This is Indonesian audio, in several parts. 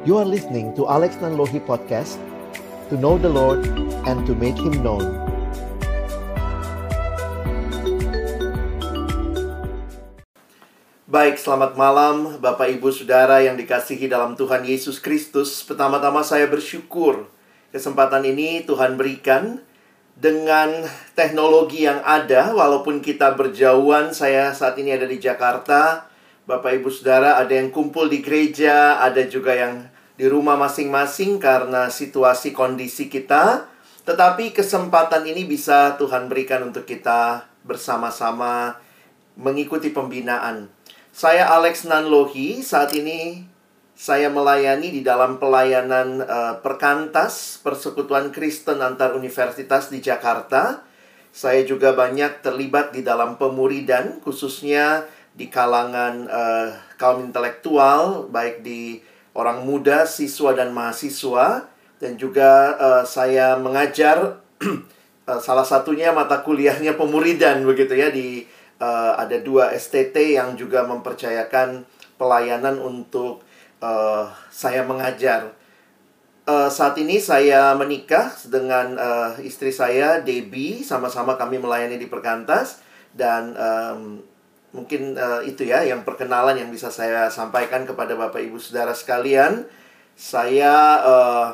You are listening to Alex Nanlohi Podcast To know the Lord and to make Him known Baik, selamat malam Bapak Ibu Saudara yang dikasihi dalam Tuhan Yesus Kristus. Pertama-tama saya bersyukur kesempatan ini Tuhan berikan dengan teknologi yang ada walaupun kita berjauhan. Saya saat ini ada di Jakarta. Bapak Ibu Saudara ada yang kumpul di gereja, ada juga yang di rumah masing-masing karena situasi kondisi kita. Tetapi kesempatan ini bisa Tuhan berikan untuk kita bersama-sama mengikuti pembinaan. Saya Alex Nanlohi, saat ini saya melayani di dalam pelayanan uh, perkantas Persekutuan Kristen antar universitas di Jakarta. Saya juga banyak terlibat di dalam pemuridan, khususnya di kalangan uh, kaum intelektual, baik di orang muda, siswa dan mahasiswa, dan juga uh, saya mengajar uh, salah satunya mata kuliahnya pemuridan begitu ya di uh, ada dua STT yang juga mempercayakan pelayanan untuk uh, saya mengajar. Uh, saat ini saya menikah dengan uh, istri saya Debbie, sama-sama kami melayani di Perkantas. Dan um, mungkin uh, itu ya yang perkenalan yang bisa saya sampaikan kepada Bapak Ibu Saudara sekalian. Saya uh,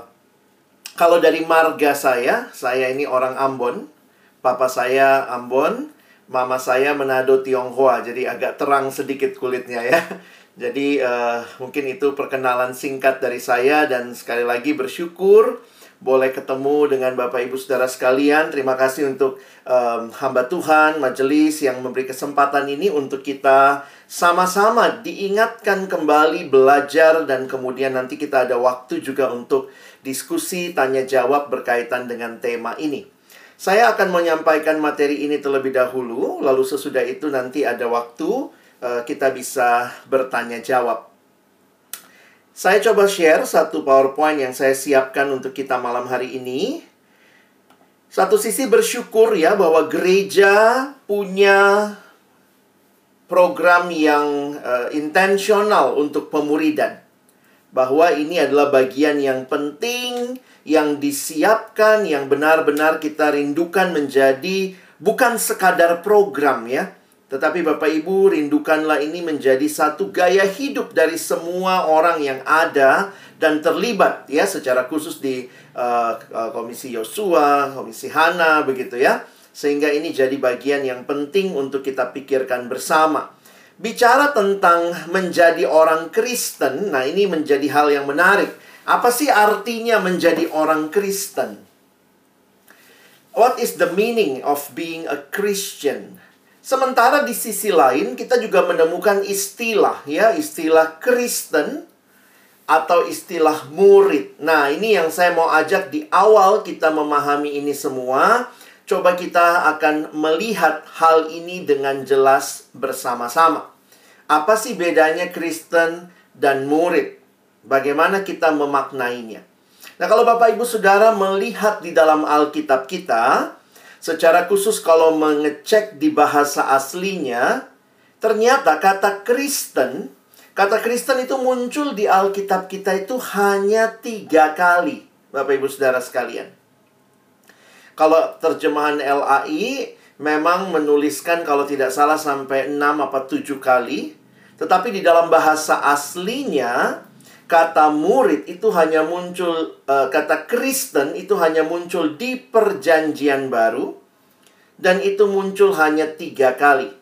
kalau dari marga saya, saya ini orang Ambon. Papa saya Ambon, mama saya Manado Tionghoa, jadi agak terang sedikit kulitnya ya. Jadi uh, mungkin itu perkenalan singkat dari saya dan sekali lagi bersyukur boleh ketemu dengan Bapak Ibu Saudara sekalian. Terima kasih untuk um, hamba Tuhan, majelis yang memberi kesempatan ini untuk kita sama-sama diingatkan kembali belajar dan kemudian nanti kita ada waktu juga untuk diskusi tanya jawab berkaitan dengan tema ini. Saya akan menyampaikan materi ini terlebih dahulu, lalu sesudah itu nanti ada waktu uh, kita bisa bertanya jawab. Saya coba share satu PowerPoint yang saya siapkan untuk kita malam hari ini. Satu sisi bersyukur ya bahwa gereja punya program yang uh, intensional untuk pemuridan. Bahwa ini adalah bagian yang penting yang disiapkan, yang benar-benar kita rindukan menjadi bukan sekadar program ya. Tetapi Bapak Ibu rindukanlah ini menjadi satu gaya hidup dari semua orang yang ada dan terlibat ya secara khusus di uh, komisi Yosua, komisi Hana begitu ya. Sehingga ini jadi bagian yang penting untuk kita pikirkan bersama. Bicara tentang menjadi orang Kristen, nah ini menjadi hal yang menarik apa sih artinya menjadi orang Kristen? What is the meaning of being a Christian? Sementara di sisi lain kita juga menemukan istilah ya, istilah Kristen atau istilah murid. Nah, ini yang saya mau ajak di awal kita memahami ini semua. Coba kita akan melihat hal ini dengan jelas bersama-sama. Apa sih bedanya Kristen dan murid? Bagaimana kita memaknainya? Nah, kalau Bapak Ibu Saudara melihat di dalam Alkitab kita, secara khusus kalau mengecek di bahasa aslinya, ternyata kata Kristen, kata Kristen itu muncul di Alkitab kita itu hanya tiga kali, Bapak Ibu Saudara sekalian. Kalau terjemahan LAI memang menuliskan kalau tidak salah sampai 6 apa 7 kali, tetapi di dalam bahasa aslinya kata murid itu hanya muncul uh, kata Kristen itu hanya muncul di perjanjian baru dan itu muncul hanya tiga kali.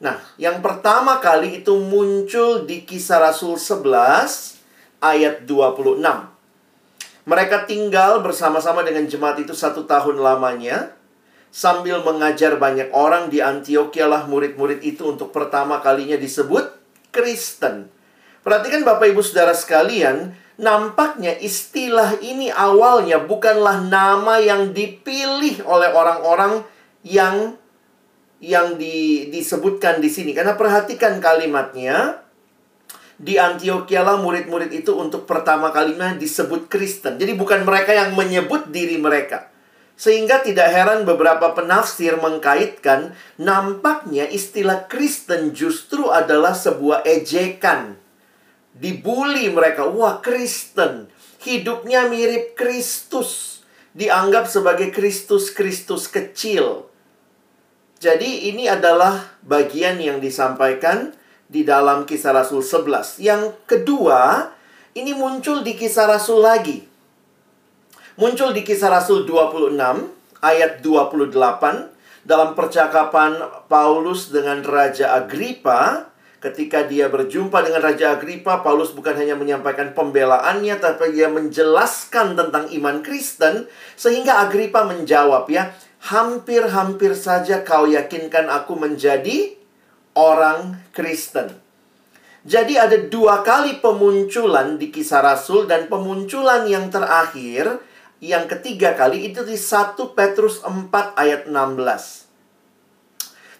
Nah, yang pertama kali itu muncul di kisah Rasul 11 ayat 26. Mereka tinggal bersama-sama dengan jemaat itu satu tahun lamanya. Sambil mengajar banyak orang di Antioquia lah murid-murid itu untuk pertama kalinya disebut Kristen. Perhatikan Bapak Ibu Saudara sekalian, nampaknya istilah ini awalnya bukanlah nama yang dipilih oleh orang-orang yang yang di, disebutkan di sini. Karena perhatikan kalimatnya, di Antioquia lah murid-murid itu untuk pertama kalinya disebut Kristen. Jadi bukan mereka yang menyebut diri mereka. Sehingga tidak heran beberapa penafsir mengkaitkan nampaknya istilah Kristen justru adalah sebuah ejekan dibully mereka. Wah, Kristen. Hidupnya mirip Kristus. Dianggap sebagai Kristus-Kristus kecil. Jadi ini adalah bagian yang disampaikan di dalam kisah Rasul 11. Yang kedua, ini muncul di kisah Rasul lagi. Muncul di kisah Rasul 26 ayat 28 dalam percakapan Paulus dengan Raja Agripa ketika dia berjumpa dengan Raja Agripa, Paulus bukan hanya menyampaikan pembelaannya, tapi dia menjelaskan tentang iman Kristen, sehingga Agripa menjawab ya, hampir-hampir saja kau yakinkan aku menjadi orang Kristen. Jadi ada dua kali pemunculan di kisah Rasul dan pemunculan yang terakhir, yang ketiga kali itu di 1 Petrus 4 ayat 16.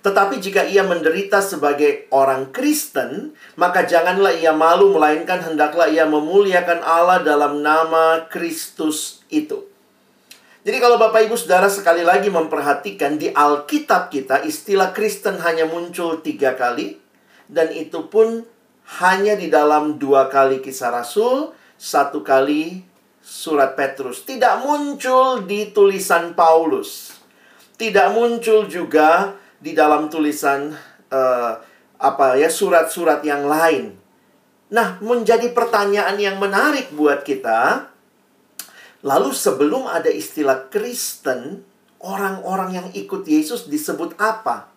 Tetapi jika ia menderita sebagai orang Kristen, maka janganlah ia malu, melainkan hendaklah ia memuliakan Allah dalam nama Kristus itu. Jadi kalau Bapak Ibu Saudara sekali lagi memperhatikan di Alkitab kita istilah Kristen hanya muncul tiga kali dan itu pun hanya di dalam dua kali kisah Rasul, satu kali surat Petrus. Tidak muncul di tulisan Paulus. Tidak muncul juga di dalam tulisan uh, apa ya surat-surat yang lain. Nah, menjadi pertanyaan yang menarik buat kita. Lalu sebelum ada istilah Kristen, orang-orang yang ikut Yesus disebut apa?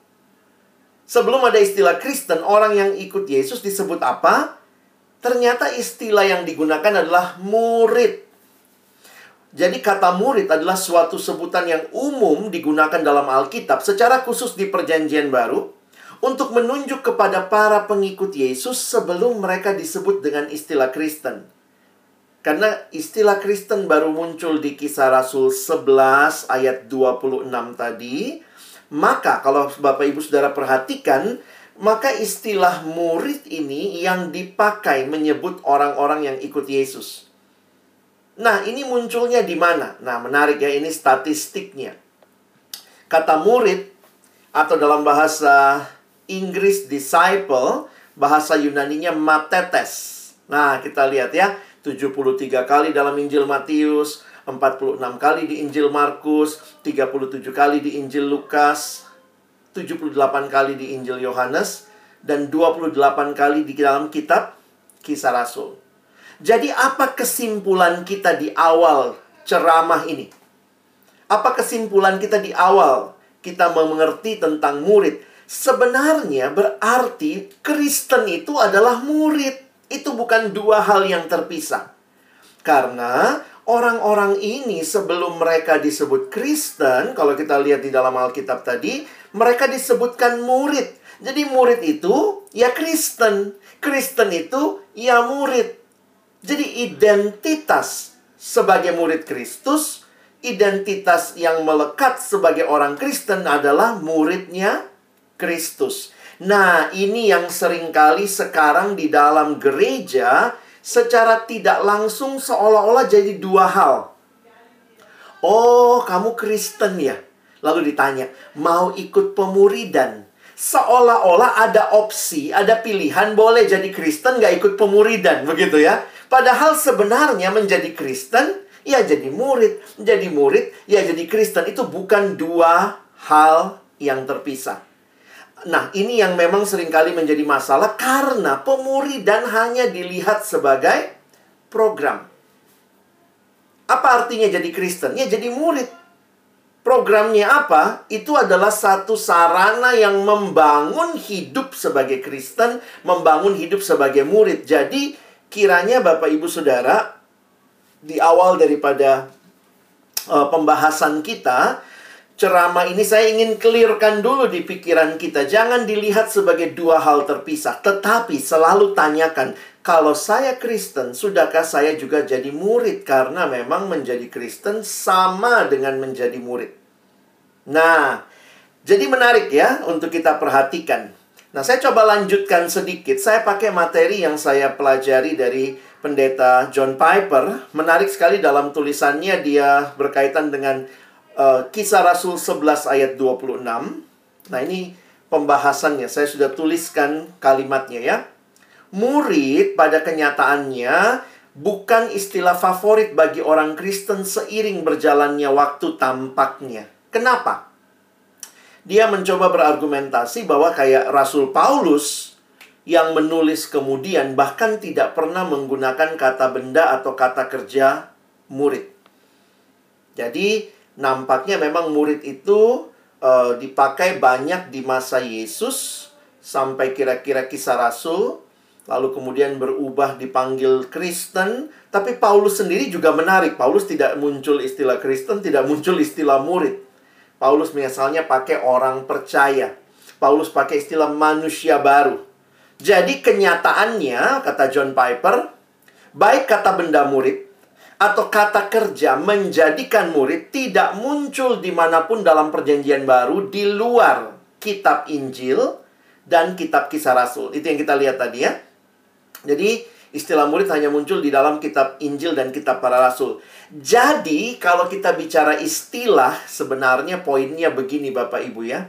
Sebelum ada istilah Kristen, orang yang ikut Yesus disebut apa? Ternyata istilah yang digunakan adalah murid. Jadi kata murid adalah suatu sebutan yang umum digunakan dalam Alkitab secara khusus di Perjanjian Baru untuk menunjuk kepada para pengikut Yesus sebelum mereka disebut dengan istilah Kristen. Karena istilah Kristen baru muncul di kisah Rasul 11 ayat 26 tadi, maka kalau Bapak Ibu Saudara perhatikan, maka istilah murid ini yang dipakai menyebut orang-orang yang ikut Yesus. Nah, ini munculnya di mana? Nah, menarik ya, ini statistiknya. Kata murid, atau dalam bahasa Inggris disciple, bahasa Yunaninya matetes. Nah, kita lihat ya, 73 kali dalam Injil Matius, 46 kali di Injil Markus, 37 kali di Injil Lukas, 78 kali di Injil Yohanes, dan 28 kali di dalam kitab Kisah Rasul. Jadi apa kesimpulan kita di awal ceramah ini? Apa kesimpulan kita di awal kita mengerti tentang murid? Sebenarnya berarti Kristen itu adalah murid. Itu bukan dua hal yang terpisah. Karena orang-orang ini sebelum mereka disebut Kristen, kalau kita lihat di dalam Alkitab tadi, mereka disebutkan murid. Jadi murid itu ya Kristen. Kristen itu ya murid. Jadi identitas sebagai murid Kristus, identitas yang melekat sebagai orang Kristen adalah muridnya Kristus. Nah, ini yang sering kali sekarang di dalam gereja secara tidak langsung seolah-olah jadi dua hal. Oh, kamu Kristen ya? Lalu ditanya, mau ikut pemuridan? Seolah-olah ada opsi, ada pilihan boleh jadi Kristen gak ikut pemuridan, begitu ya? Padahal sebenarnya menjadi Kristen, ya jadi murid. Jadi murid, ya jadi Kristen. Itu bukan dua hal yang terpisah. Nah, ini yang memang sering kali menjadi masalah karena pemuridan hanya dilihat sebagai program. Apa artinya jadi Kristen? Ya jadi murid. Programnya apa? Itu adalah satu sarana yang membangun hidup sebagai Kristen, membangun hidup sebagai murid. Jadi, kiranya Bapak Ibu Saudara di awal daripada uh, pembahasan kita ceramah ini saya ingin clearkan dulu di pikiran kita jangan dilihat sebagai dua hal terpisah tetapi selalu tanyakan kalau saya Kristen sudahkah saya juga jadi murid karena memang menjadi Kristen sama dengan menjadi murid nah jadi menarik ya untuk kita perhatikan Nah, saya coba lanjutkan sedikit. Saya pakai materi yang saya pelajari dari pendeta John Piper. Menarik sekali dalam tulisannya dia berkaitan dengan uh, kisah Rasul 11 ayat 26. Nah, ini pembahasannya. Saya sudah tuliskan kalimatnya ya. Murid pada kenyataannya bukan istilah favorit bagi orang Kristen seiring berjalannya waktu tampaknya. Kenapa? Dia mencoba berargumentasi bahwa kayak Rasul Paulus yang menulis kemudian bahkan tidak pernah menggunakan kata benda atau kata kerja murid. Jadi nampaknya memang murid itu uh, dipakai banyak di masa Yesus sampai kira-kira kisah Rasul lalu kemudian berubah dipanggil Kristen tapi Paulus sendiri juga menarik Paulus tidak muncul istilah Kristen tidak muncul istilah murid Paulus misalnya pakai orang percaya Paulus pakai istilah manusia baru jadi kenyataannya kata John Piper baik kata benda murid atau kata kerja menjadikan murid tidak muncul di mana pun dalam perjanjian baru di luar kitab Injil dan kitab kisah Rasul. Itu yang kita lihat tadi ya. Jadi istilah murid hanya muncul di dalam kitab Injil dan kitab para Rasul. Jadi kalau kita bicara istilah sebenarnya poinnya begini Bapak Ibu ya.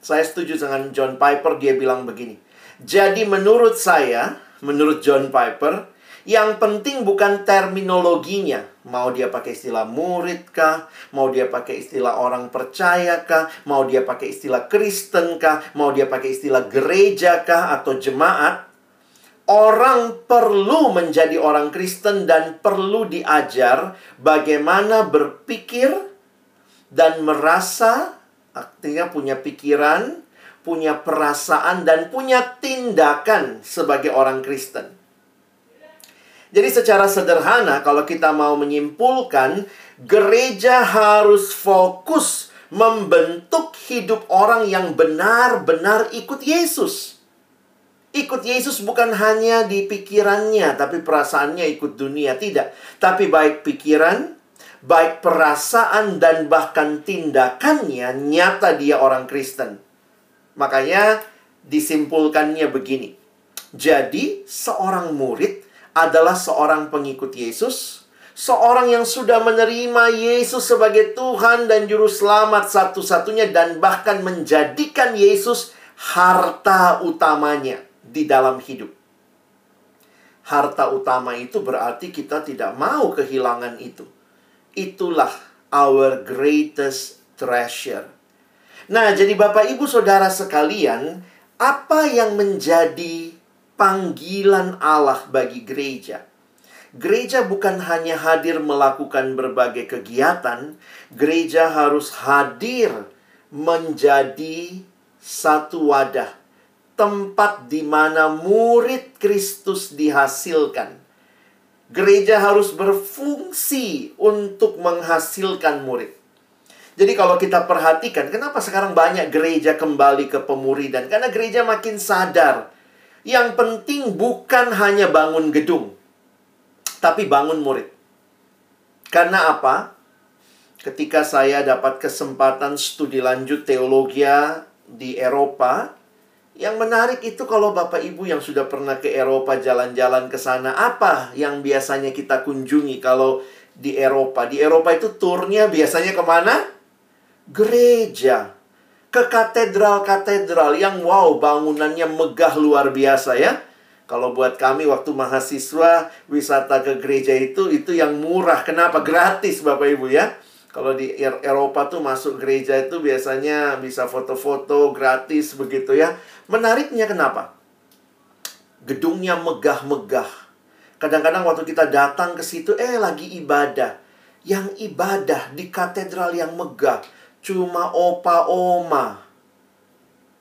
Saya setuju dengan John Piper dia bilang begini. Jadi menurut saya, menurut John Piper, yang penting bukan terminologinya. Mau dia pakai istilah murid kah? Mau dia pakai istilah orang percaya kah? Mau dia pakai istilah Kristen kah? Mau dia pakai istilah gereja kah? Atau jemaat? Orang perlu menjadi orang Kristen dan perlu diajar bagaimana berpikir dan merasa, artinya punya pikiran, punya perasaan, dan punya tindakan sebagai orang Kristen. Jadi secara sederhana kalau kita mau menyimpulkan gereja harus fokus membentuk hidup orang yang benar-benar ikut Yesus. Ikut Yesus bukan hanya di pikirannya, tapi perasaannya ikut dunia. Tidak. Tapi baik pikiran, baik perasaan, dan bahkan tindakannya nyata dia orang Kristen. Makanya disimpulkannya begini. Jadi, seorang murid adalah seorang pengikut Yesus, seorang yang sudah menerima Yesus sebagai Tuhan dan Juru Selamat satu-satunya, dan bahkan menjadikan Yesus harta utamanya di dalam hidup. Harta utama itu berarti kita tidak mau kehilangan itu. Itulah our greatest treasure. Nah, jadi Bapak Ibu Saudara sekalian, apa yang menjadi panggilan Allah bagi gereja. Gereja bukan hanya hadir melakukan berbagai kegiatan, gereja harus hadir menjadi satu wadah, tempat di mana murid Kristus dihasilkan. Gereja harus berfungsi untuk menghasilkan murid. Jadi kalau kita perhatikan, kenapa sekarang banyak gereja kembali ke pemuridan? Karena gereja makin sadar yang penting bukan hanya bangun gedung, tapi bangun murid. Karena apa? Ketika saya dapat kesempatan studi lanjut teologi di Eropa, yang menarik itu kalau Bapak Ibu yang sudah pernah ke Eropa jalan-jalan ke sana, apa yang biasanya kita kunjungi kalau di Eropa? Di Eropa itu turnya biasanya ke mana? Gereja ke katedral-katedral yang wow bangunannya megah luar biasa ya. Kalau buat kami waktu mahasiswa wisata ke gereja itu itu yang murah. Kenapa? Gratis Bapak Ibu ya. Kalau di Eropa tuh masuk gereja itu biasanya bisa foto-foto gratis begitu ya. Menariknya kenapa? Gedungnya megah-megah. Kadang-kadang waktu kita datang ke situ eh lagi ibadah. Yang ibadah di katedral yang megah cuma opa oma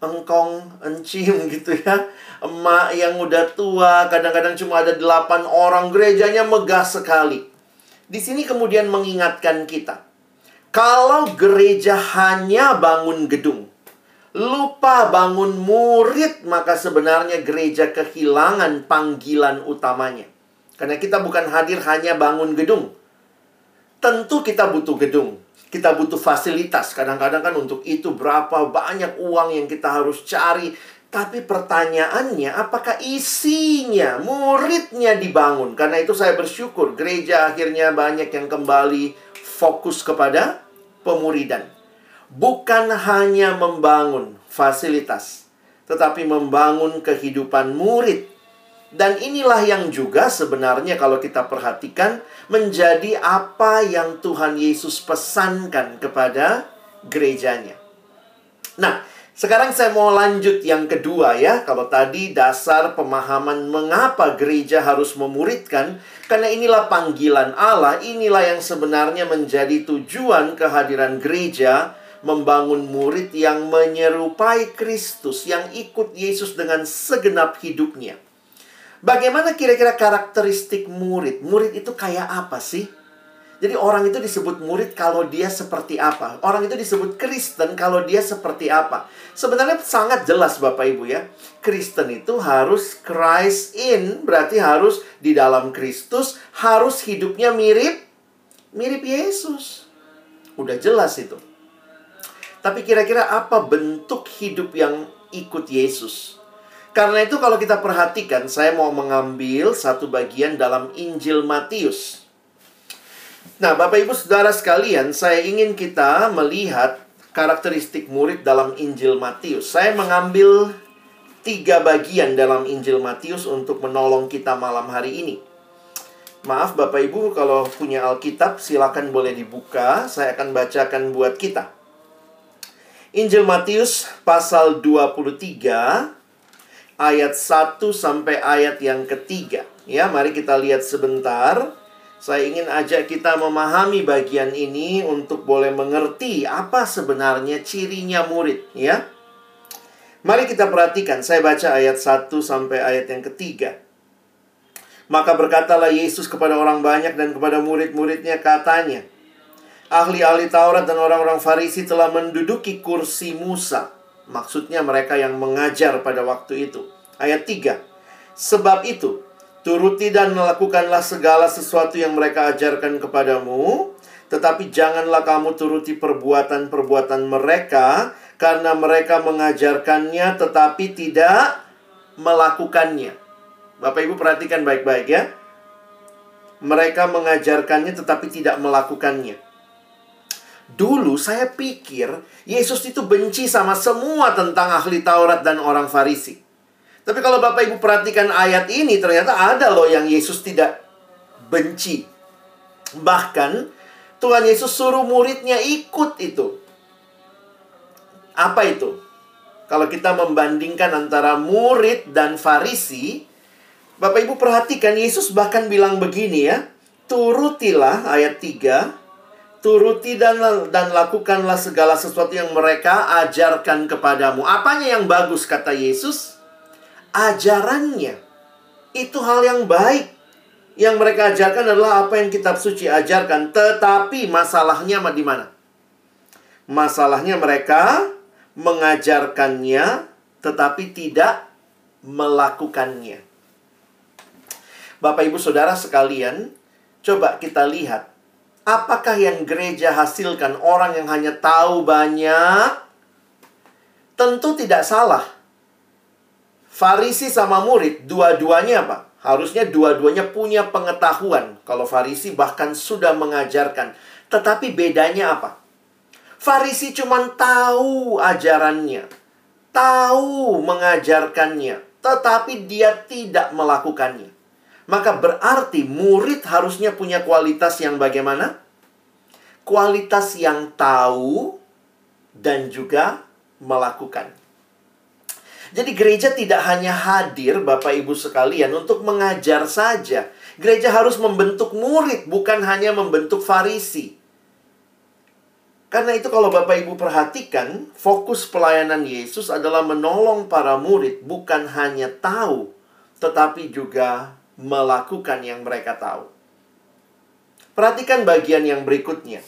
engkong encim gitu ya emak yang udah tua kadang-kadang cuma ada delapan orang gerejanya megah sekali di sini kemudian mengingatkan kita kalau gereja hanya bangun gedung lupa bangun murid maka sebenarnya gereja kehilangan panggilan utamanya karena kita bukan hadir hanya bangun gedung tentu kita butuh gedung kita butuh fasilitas. Kadang-kadang kan untuk itu berapa banyak uang yang kita harus cari. Tapi pertanyaannya, apakah isinya, muridnya dibangun? Karena itu saya bersyukur gereja akhirnya banyak yang kembali fokus kepada pemuridan. Bukan hanya membangun fasilitas, tetapi membangun kehidupan murid Dan inilah yang juga sebenarnya kalau kita perhatikan menjadi apa yang Tuhan Yesus pesankan kepada gerejanya. Nah, sekarang saya mau lanjut yang kedua ya. Kalau tadi dasar pemahaman mengapa gereja harus memuridkan, karena inilah panggilan Allah, inilah yang sebenarnya menjadi tujuan kehadiran gereja membangun murid yang menyerupai Kristus, yang ikut Yesus dengan segenap hidupnya. Bagaimana kira-kira karakteristik murid? Murid itu kayak apa sih? Jadi orang itu disebut murid kalau dia seperti apa? Orang itu disebut Kristen kalau dia seperti apa? Sebenarnya sangat jelas Bapak Ibu ya. Kristen itu harus Christ in, berarti harus di dalam Kristus, harus hidupnya mirip mirip Yesus. Udah jelas itu. Tapi kira-kira apa bentuk hidup yang ikut Yesus? Karena itu kalau kita perhatikan, saya mau mengambil satu bagian dalam Injil Matius. Nah, Bapak Ibu Saudara sekalian, saya ingin kita melihat karakteristik murid dalam Injil Matius. Saya mengambil tiga bagian dalam Injil Matius untuk menolong kita malam hari ini. Maaf Bapak Ibu kalau punya Alkitab silakan boleh dibuka, saya akan bacakan buat kita. Injil Matius pasal 23 ayat 1 sampai ayat yang ketiga. Ya, mari kita lihat sebentar. Saya ingin ajak kita memahami bagian ini untuk boleh mengerti apa sebenarnya cirinya murid, ya. Mari kita perhatikan, saya baca ayat 1 sampai ayat yang ketiga. Maka berkatalah Yesus kepada orang banyak dan kepada murid-muridnya katanya, Ahli-ahli Taurat dan orang-orang Farisi telah menduduki kursi Musa Maksudnya mereka yang mengajar pada waktu itu. Ayat 3. Sebab itu, turuti dan melakukanlah segala sesuatu yang mereka ajarkan kepadamu, tetapi janganlah kamu turuti perbuatan-perbuatan mereka, karena mereka mengajarkannya tetapi tidak melakukannya. Bapak Ibu perhatikan baik-baik ya. Mereka mengajarkannya tetapi tidak melakukannya. Dulu saya pikir Yesus itu benci sama semua tentang ahli Taurat dan orang Farisi. Tapi kalau Bapak Ibu perhatikan ayat ini ternyata ada loh yang Yesus tidak benci. Bahkan Tuhan Yesus suruh muridnya ikut itu. Apa itu? Kalau kita membandingkan antara murid dan Farisi, Bapak Ibu perhatikan Yesus bahkan bilang begini ya, turutilah ayat 3 turuti dan dan lakukanlah segala sesuatu yang mereka ajarkan kepadamu. Apanya yang bagus kata Yesus? Ajarannya. Itu hal yang baik. Yang mereka ajarkan adalah apa yang kitab suci ajarkan, tetapi masalahnya di mana? Masalahnya mereka mengajarkannya tetapi tidak melakukannya. Bapak Ibu Saudara sekalian, coba kita lihat Apakah yang gereja hasilkan orang yang hanya tahu banyak? Tentu tidak salah. Farisi sama murid, dua-duanya apa? Harusnya dua-duanya punya pengetahuan. Kalau Farisi bahkan sudah mengajarkan. Tetapi bedanya apa? Farisi cuma tahu ajarannya. Tahu mengajarkannya. Tetapi dia tidak melakukannya. Maka berarti murid harusnya punya kualitas yang bagaimana? Kualitas yang tahu dan juga melakukan. Jadi gereja tidak hanya hadir Bapak Ibu sekalian untuk mengajar saja. Gereja harus membentuk murid bukan hanya membentuk farisi. Karena itu kalau Bapak Ibu perhatikan, fokus pelayanan Yesus adalah menolong para murid bukan hanya tahu, tetapi juga melakukan yang mereka tahu. Perhatikan bagian yang berikutnya.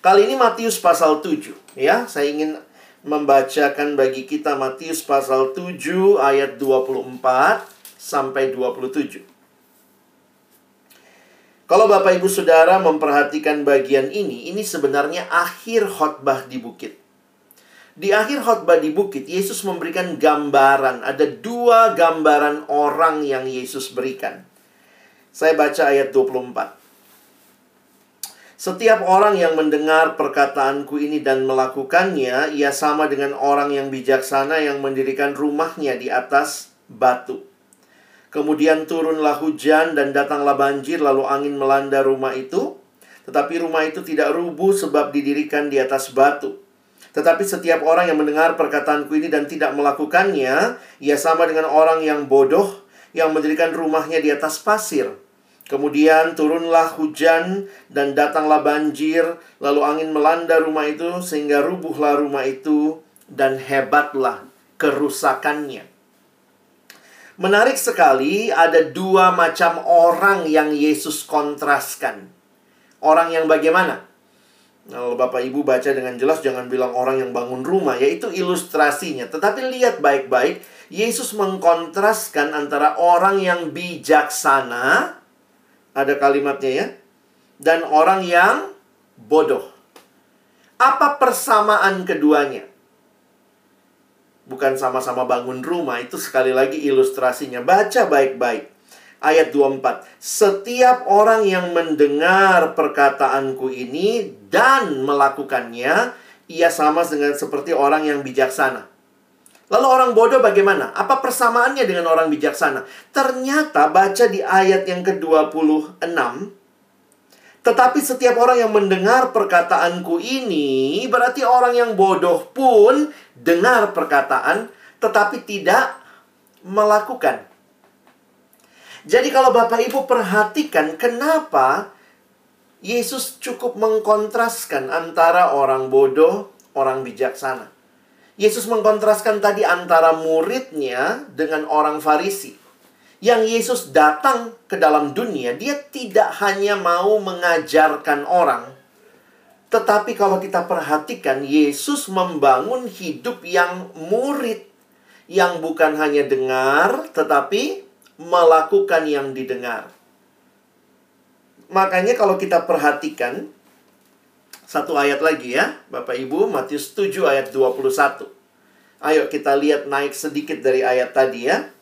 Kali ini Matius pasal 7, ya. Saya ingin membacakan bagi kita Matius pasal 7 ayat 24 sampai 27. Kalau Bapak Ibu Saudara memperhatikan bagian ini, ini sebenarnya akhir khotbah di bukit. Di akhir khotbah di bukit, Yesus memberikan gambaran. Ada dua gambaran orang yang Yesus berikan. Saya baca ayat 24. Setiap orang yang mendengar perkataanku ini dan melakukannya, ia sama dengan orang yang bijaksana yang mendirikan rumahnya di atas batu. Kemudian turunlah hujan dan datanglah banjir lalu angin melanda rumah itu. Tetapi rumah itu tidak rubuh sebab didirikan di atas batu. Tetapi setiap orang yang mendengar perkataanku ini dan tidak melakukannya, ia sama dengan orang yang bodoh yang mendirikan rumahnya di atas pasir. Kemudian turunlah hujan dan datanglah banjir, lalu angin melanda rumah itu sehingga rubuhlah rumah itu dan hebatlah kerusakannya. Menarik sekali, ada dua macam orang yang Yesus kontraskan. Orang yang bagaimana? Kalau Bapak Ibu baca dengan jelas, jangan bilang orang yang bangun rumah, yaitu ilustrasinya. Tetapi lihat baik-baik, Yesus mengkontraskan antara orang yang bijaksana, ada kalimatnya ya, dan orang yang bodoh. Apa persamaan keduanya? bukan sama-sama bangun rumah. Itu sekali lagi ilustrasinya. Baca baik-baik. Ayat 24. Setiap orang yang mendengar perkataanku ini dan melakukannya, ia sama dengan seperti orang yang bijaksana. Lalu orang bodoh bagaimana? Apa persamaannya dengan orang bijaksana? Ternyata baca di ayat yang ke-26, tetapi setiap orang yang mendengar perkataanku ini, berarti orang yang bodoh pun dengar perkataan, tetapi tidak melakukan. Jadi kalau Bapak Ibu perhatikan kenapa Yesus cukup mengkontraskan antara orang bodoh, orang bijaksana. Yesus mengkontraskan tadi antara muridnya dengan orang Farisi yang Yesus datang ke dalam dunia, dia tidak hanya mau mengajarkan orang, tetapi kalau kita perhatikan, Yesus membangun hidup yang murid, yang bukan hanya dengar, tetapi melakukan yang didengar. Makanya, kalau kita perhatikan, satu ayat lagi ya, Bapak Ibu, Matius 7 ayat 21. Ayo kita lihat naik sedikit dari ayat tadi ya.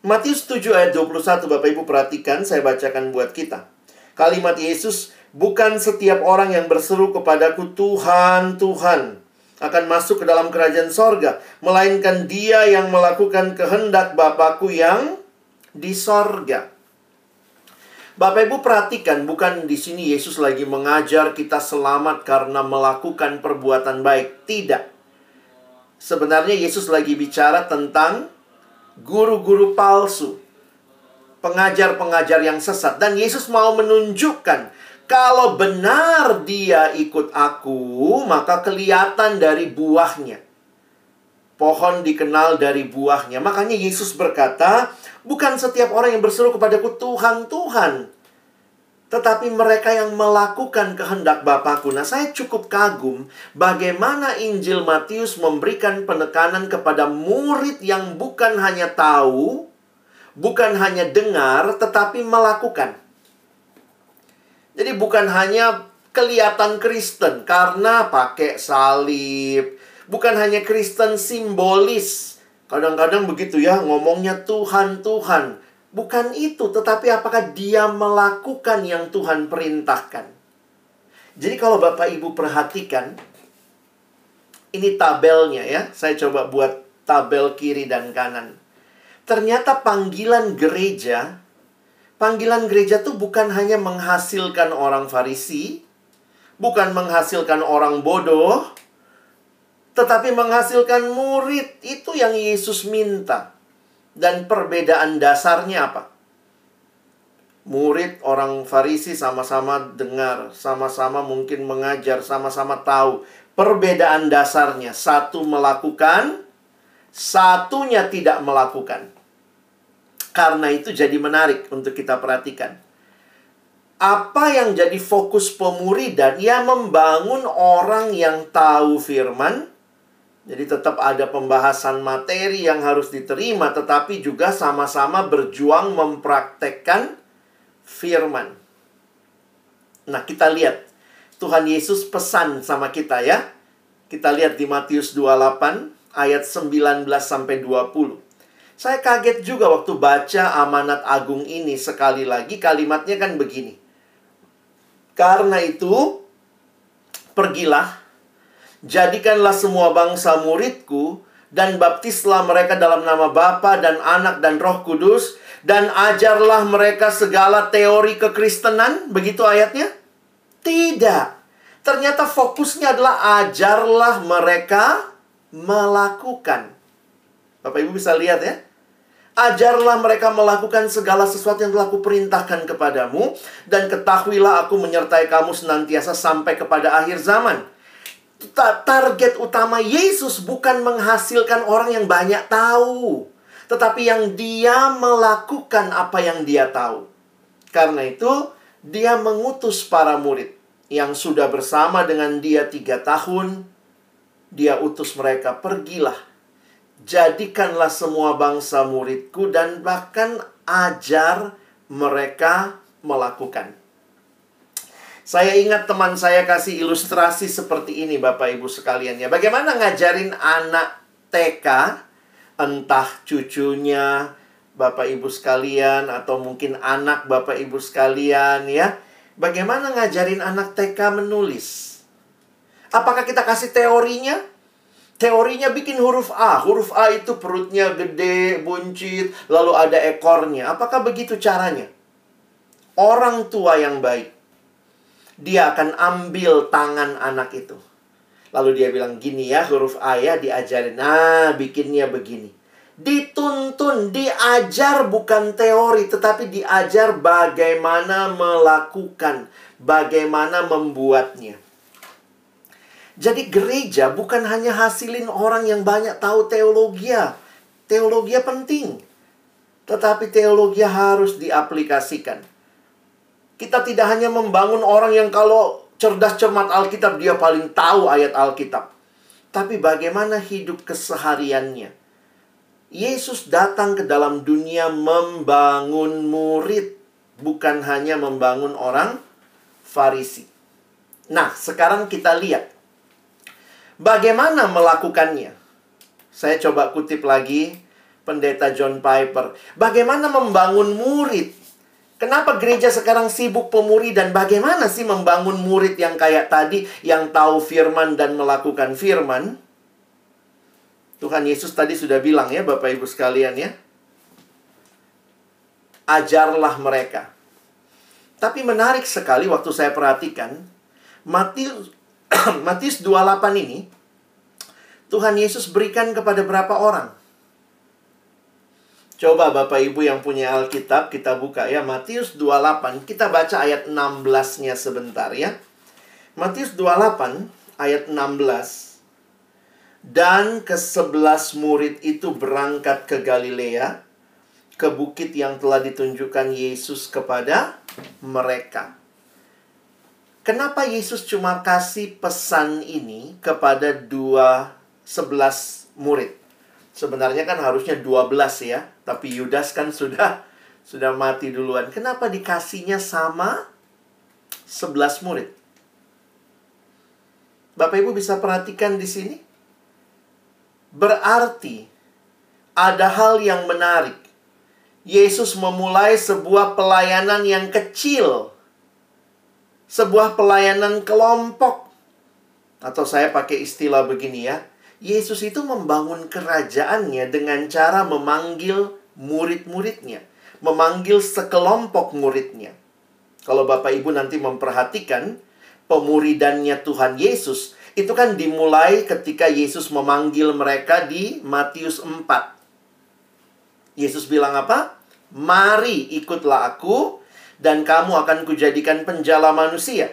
Matius 7 ayat 21 Bapak Ibu perhatikan saya bacakan buat kita. Kalimat Yesus, bukan setiap orang yang berseru kepadaku Tuhan, Tuhan akan masuk ke dalam kerajaan sorga. Melainkan dia yang melakukan kehendak Bapakku yang di sorga. Bapak Ibu perhatikan, bukan di sini Yesus lagi mengajar kita selamat karena melakukan perbuatan baik. Tidak. Sebenarnya Yesus lagi bicara tentang guru-guru palsu, pengajar-pengajar yang sesat, dan Yesus mau menunjukkan kalau benar dia ikut aku, maka kelihatan dari buahnya. Pohon dikenal dari buahnya. Makanya Yesus berkata, bukan setiap orang yang berseru kepadaku Tuhan, Tuhan. Tetapi mereka yang melakukan kehendak Bapakku. Nah, saya cukup kagum bagaimana Injil Matius memberikan penekanan kepada murid yang bukan hanya tahu, bukan hanya dengar, tetapi melakukan. Jadi bukan hanya kelihatan Kristen karena pakai salib, bukan hanya Kristen simbolis. Kadang-kadang begitu ya, ngomongnya Tuhan, Tuhan. Bukan itu, tetapi apakah dia melakukan yang Tuhan perintahkan. Jadi kalau Bapak Ibu perhatikan, ini tabelnya ya. Saya coba buat tabel kiri dan kanan. Ternyata panggilan gereja, panggilan gereja itu bukan hanya menghasilkan orang Farisi, bukan menghasilkan orang bodoh, tetapi menghasilkan murid. Itu yang Yesus minta. Dan perbedaan dasarnya apa? Murid orang Farisi sama-sama dengar, sama-sama mungkin mengajar, sama-sama tahu. Perbedaan dasarnya, satu melakukan, satunya tidak melakukan. Karena itu jadi menarik untuk kita perhatikan. Apa yang jadi fokus pemuridan? Ya membangun orang yang tahu firman, jadi tetap ada pembahasan materi yang harus diterima tetapi juga sama-sama berjuang mempraktekkan firman. Nah, kita lihat Tuhan Yesus pesan sama kita ya. Kita lihat di Matius 28 ayat 19 sampai 20. Saya kaget juga waktu baca amanat agung ini sekali lagi kalimatnya kan begini. Karena itu pergilah Jadikanlah semua bangsa muridku dan baptislah mereka dalam nama Bapa dan Anak dan Roh Kudus dan ajarlah mereka segala teori kekristenan, begitu ayatnya? Tidak. Ternyata fokusnya adalah ajarlah mereka melakukan. Bapak Ibu bisa lihat ya. Ajarlah mereka melakukan segala sesuatu yang telah kuperintahkan kepadamu dan ketahuilah aku menyertai kamu senantiasa sampai kepada akhir zaman. Target utama Yesus bukan menghasilkan orang yang banyak tahu, tetapi yang dia melakukan apa yang dia tahu. Karena itu, dia mengutus para murid yang sudah bersama dengan dia tiga tahun. Dia utus mereka, pergilah jadikanlah semua bangsa muridku dan bahkan ajar mereka melakukan. Saya ingat teman saya kasih ilustrasi seperti ini Bapak Ibu sekalian ya. Bagaimana ngajarin anak TK entah cucunya Bapak Ibu sekalian atau mungkin anak Bapak Ibu sekalian ya. Bagaimana ngajarin anak TK menulis? Apakah kita kasih teorinya? Teorinya bikin huruf A. Huruf A itu perutnya gede, buncit, lalu ada ekornya. Apakah begitu caranya? Orang tua yang baik, dia akan ambil tangan anak itu. Lalu dia bilang, gini ya huruf A ya diajarin. Nah, bikinnya begini. Dituntun, diajar bukan teori, tetapi diajar bagaimana melakukan, bagaimana membuatnya. Jadi gereja bukan hanya hasilin orang yang banyak tahu teologi. Teologi penting. Tetapi teologi harus diaplikasikan. Kita tidak hanya membangun orang yang kalau cerdas cermat Alkitab dia paling tahu ayat Alkitab. Tapi bagaimana hidup kesehariannya. Yesus datang ke dalam dunia membangun murid. Bukan hanya membangun orang Farisi. Nah, sekarang kita lihat Bagaimana melakukannya? Saya coba kutip lagi pendeta John Piper. Bagaimana membangun murid? Kenapa gereja sekarang sibuk pemuri dan bagaimana sih membangun murid yang kayak tadi yang tahu firman dan melakukan firman? Tuhan Yesus tadi sudah bilang ya Bapak Ibu sekalian ya. Ajarlah mereka. Tapi menarik sekali waktu saya perhatikan Matius Matius 28 ini Tuhan Yesus berikan kepada berapa orang? Coba Bapak Ibu yang punya Alkitab kita buka ya Matius 28 kita baca ayat 16-nya sebentar ya. Matius 28 ayat 16 dan ke sebelas murid itu berangkat ke Galilea ke bukit yang telah ditunjukkan Yesus kepada mereka. Kenapa Yesus cuma kasih pesan ini kepada dua sebelas murid? Sebenarnya kan harusnya dua belas ya, tapi Yudas kan sudah sudah mati duluan. Kenapa dikasihnya sama sebelas murid? Bapak Ibu bisa perhatikan di sini. Berarti ada hal yang menarik. Yesus memulai sebuah pelayanan yang kecil sebuah pelayanan kelompok. Atau saya pakai istilah begini ya. Yesus itu membangun kerajaannya dengan cara memanggil murid-muridnya, memanggil sekelompok muridnya. Kalau Bapak Ibu nanti memperhatikan pemuridannya Tuhan Yesus, itu kan dimulai ketika Yesus memanggil mereka di Matius 4. Yesus bilang apa? Mari ikutlah aku dan kamu akan kujadikan penjala manusia.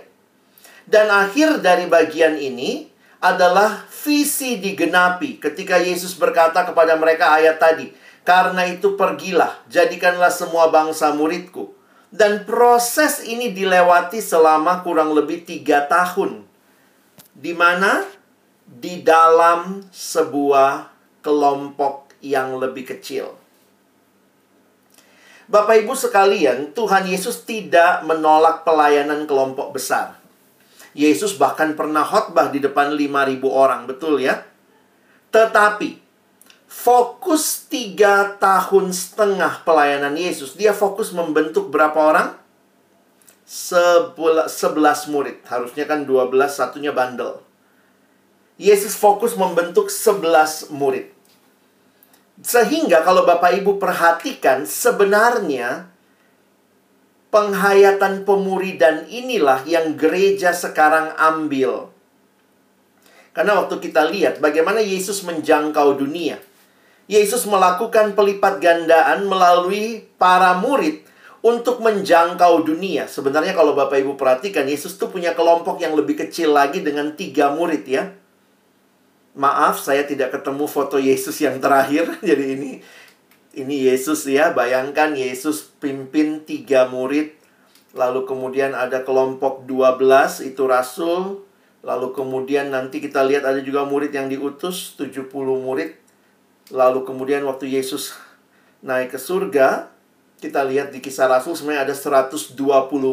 Dan akhir dari bagian ini adalah visi digenapi ketika Yesus berkata kepada mereka ayat tadi, "Karena itu pergilah, jadikanlah semua bangsa muridku." Dan proses ini dilewati selama kurang lebih tiga tahun. Di mana? Di dalam sebuah kelompok yang lebih kecil. Bapak Ibu sekalian, Tuhan Yesus tidak menolak pelayanan kelompok besar. Yesus bahkan pernah khotbah di depan 5000 orang, betul ya? Tetapi fokus tiga tahun setengah pelayanan Yesus, dia fokus membentuk berapa orang? Sebelas murid. Harusnya kan 12, satunya bandel. Yesus fokus membentuk 11 murid. Sehingga kalau Bapak Ibu perhatikan sebenarnya penghayatan pemuridan inilah yang gereja sekarang ambil. Karena waktu kita lihat bagaimana Yesus menjangkau dunia. Yesus melakukan pelipat gandaan melalui para murid untuk menjangkau dunia. Sebenarnya kalau Bapak Ibu perhatikan, Yesus tuh punya kelompok yang lebih kecil lagi dengan tiga murid ya. Maaf, saya tidak ketemu foto Yesus yang terakhir. Jadi ini ini Yesus ya. Bayangkan Yesus pimpin tiga murid. Lalu kemudian ada kelompok 12 itu rasul. Lalu kemudian nanti kita lihat ada juga murid yang diutus 70 murid. Lalu kemudian waktu Yesus naik ke surga, kita lihat di kisah rasul sebenarnya ada 120